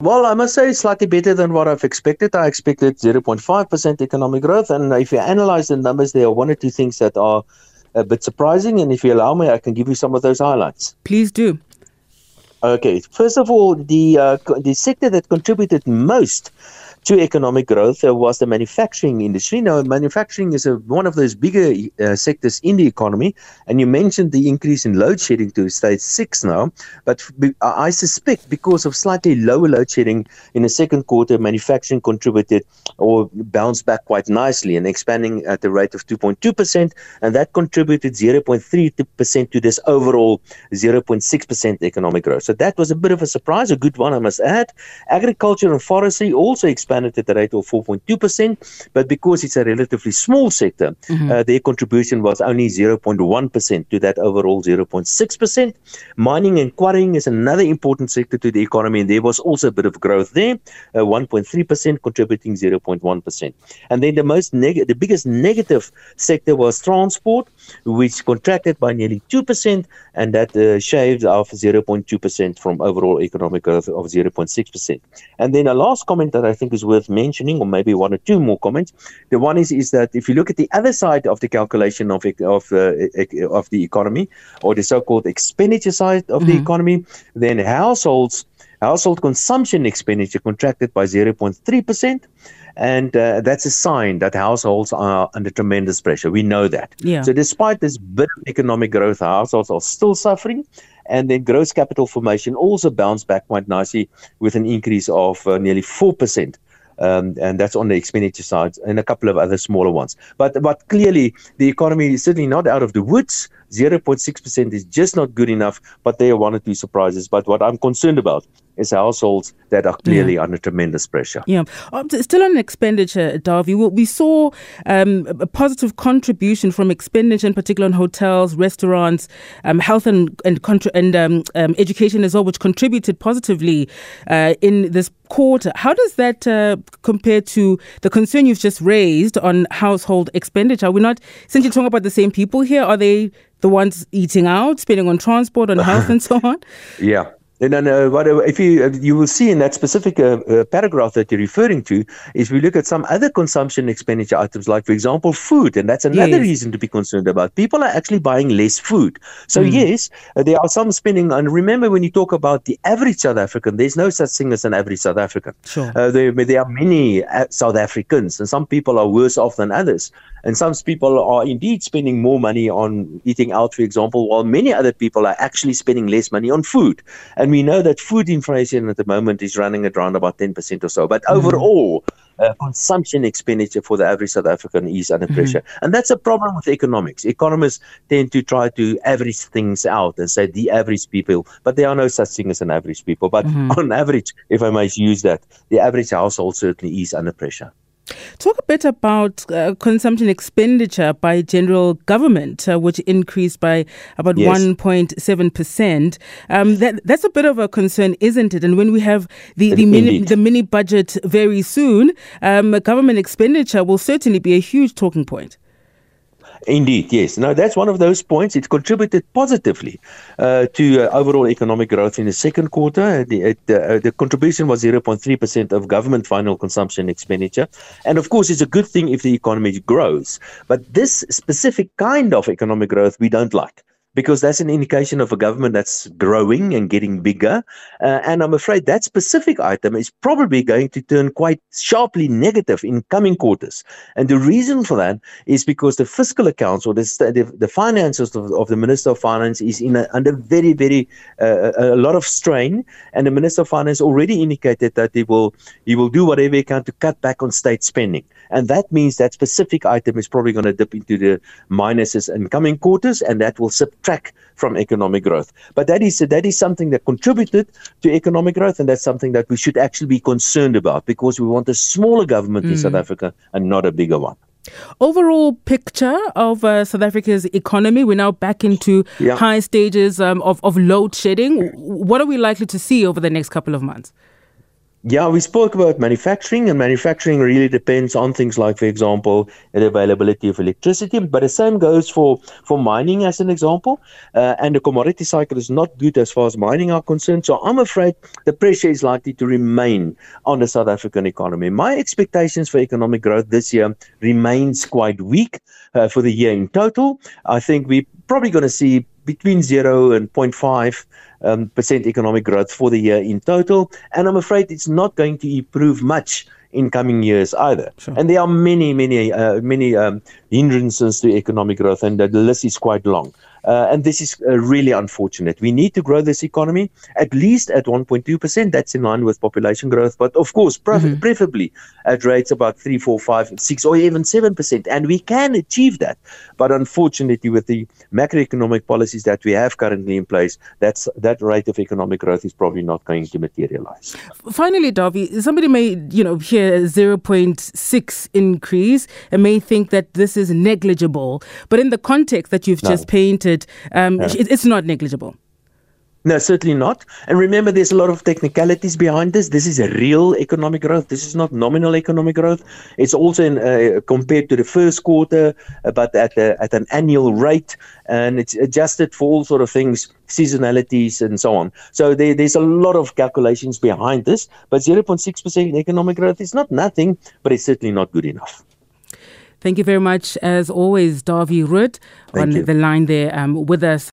Well, I must say it's slightly better than what I've expected. I expected 0.5% economic growth. And if you analyze the numbers, there are one or two things that are a bit surprising. And if you allow me, I can give you some of those highlights. Please do. Okay. First of all, the uh, the sector that contributed most to economic growth uh, was the manufacturing industry. Now, manufacturing is a, one of those bigger uh, sectors in the economy, and you mentioned the increase in load shedding to stage six now. But I suspect because of slightly lower load shedding in the second quarter, manufacturing contributed or bounced back quite nicely and expanding at the rate of 2.2%, and that contributed 0.3% to this overall 0.6% economic growth. So that was a bit of a surprise, a good one, I must add. Agriculture and forestry also expanded expanded at a rate of 4.2%, but because it's a relatively small sector, mm-hmm. uh, their contribution was only 0.1% to that overall 0.6%. Mining and quarrying is another important sector to the economy, and there was also a bit of growth there, uh, 1.3% contributing 0.1%. And then the most neg- the biggest negative sector was transport, which contracted by nearly 2%, and that uh, shaved off 0.2% from overall economic growth of 0.6%. And then a last comment that I think is worth mentioning, or maybe one or two more comments. The one is is that if you look at the other side of the calculation of of uh, of the economy, or the so-called expenditure side of mm-hmm. the economy, then households household consumption expenditure contracted by 0.3 percent and uh, that's a sign that households are under tremendous pressure. We know that. Yeah. So, despite this bit of economic growth, households are still suffering. And then gross capital formation also bounced back quite nicely with an increase of uh, nearly 4%. um, and that's on the expenditure side, and a couple of other smaller ones. But but clearly, the economy is certainly not out of the woods. 0.6% is just not good enough, but there are one or two surprises. But what I'm concerned about is households that are clearly yeah. under tremendous pressure. Yeah. Um, still on expenditure, Darby, well, we saw um, a positive contribution from expenditure, in particular on hotels, restaurants, um, health and and, contra- and um, um, education as well, which contributed positively uh, in this quarter. How does that uh, compare to the concern you've just raised on household expenditure? We're not essentially talking about the same people here. Are they the ones eating out, spending on transport and health and so on? Yeah. And then uh, what, if you uh, you will see in that specific uh, uh, paragraph that you're referring to is we look at some other consumption expenditure items like for example food and that's another yes. reason to be concerned about people are actually buying less food so mm. yes uh, there are some spending and remember when you talk about the average South African there's no such thing as an average South African sure. Uh, there, there are many South Africans and some people are worse off than others and some people are indeed spending more money on eating out for example while many other people are actually spending less money on food and And we know that food inflation at the moment is running at around about 10% or so. But mm-hmm. overall, uh, consumption expenditure for the average South African is under mm-hmm. pressure. Mm-hmm. And that's a problem with economics. Economists tend to try to average things out and say the average people, but there are no such thing as an average people. But mm-hmm. on average, if I may use that, the average household certainly is under pressure. Talk a bit about uh, consumption expenditure by general government, uh, which increased by about yes. 1.7%. Um, that, that's a bit of a concern, isn't it? And when we have the, the, mini, the mini budget very soon, um, government expenditure will certainly be a huge talking point. Indeed, yes. Now, that's one of those points. It contributed positively uh, to uh, overall economic growth in the second quarter. Uh, the, it, uh, uh, the contribution was 0.3% of government final consumption expenditure. And of course, it's a good thing if the economy grows. But this specific kind of economic growth we don't like. because that's an indication of a government that's growing and getting bigger. Uh, and I'm afraid that specific item is probably going to turn quite sharply negative in coming quarters. And the reason for that is because the fiscal accounts or the, the, the finances of, of, the Minister of Finance is in a, under very, very uh, a lot of strain. And the Minister of Finance already indicated that he will he will do whatever he can to cut back on state spending. And that means that specific item is probably going to dip into the minuses in coming quarters, and that will sub detract from economic growth. But that is that is something that contributed to economic growth, and that's something that we should actually be concerned about because we want a smaller government mm. in South mm. Africa and not a bigger one. Overall picture of uh, South Africa's economy, we're now back into yeah. high stages um, of, of load shedding. Mm. What are we likely to see over the next couple of months? Yeah, we spoke about manufacturing, and manufacturing really depends on things like, for example, the availability of electricity. But the same goes for, for mining, as an example. Uh, and the commodity cycle is not good as far as mining are concerned. So I'm afraid the pressure is likely to remain on the South African economy. My expectations for economic growth this year remains quite weak uh, for the year in total. I think we're probably going to see between zero and 0.5 um, percent economic growth for the year in total. And I'm afraid it's not going to improve much in coming years either. Sure. And there are many, many, uh, many um, hindrances to economic growth, and the list is quite long. Uh, and this is uh, really unfortunate. We need to grow this economy at least at 1.2%. That's in line with population growth, but of course, pref- mm-hmm. preferably at rates about 3, 4, 5, 6, or even 7%. And we can achieve that. But unfortunately, with the macroeconomic policies that we have currently in place, that's that rate of economic growth is probably not going to materialize. Finally, Darby, somebody may, you know, hear 0.6 increase and may think that this is negligible, but in the context that you've no. just painted, um, no. it's not negligible. No, certainly not. And remember, there's a lot of technicalities behind this. This is real economic growth. This is not nominal economic growth. It's also in, uh, compared to the first quarter, uh, but at, a, at an annual rate, and it's adjusted for all sort of things, seasonalities and so on. So there, there's a lot of calculations behind this. But 0.6% economic growth is not nothing, but it's certainly not good enough. Thank you very much, as always, Darby Root on you. the line there um, with us.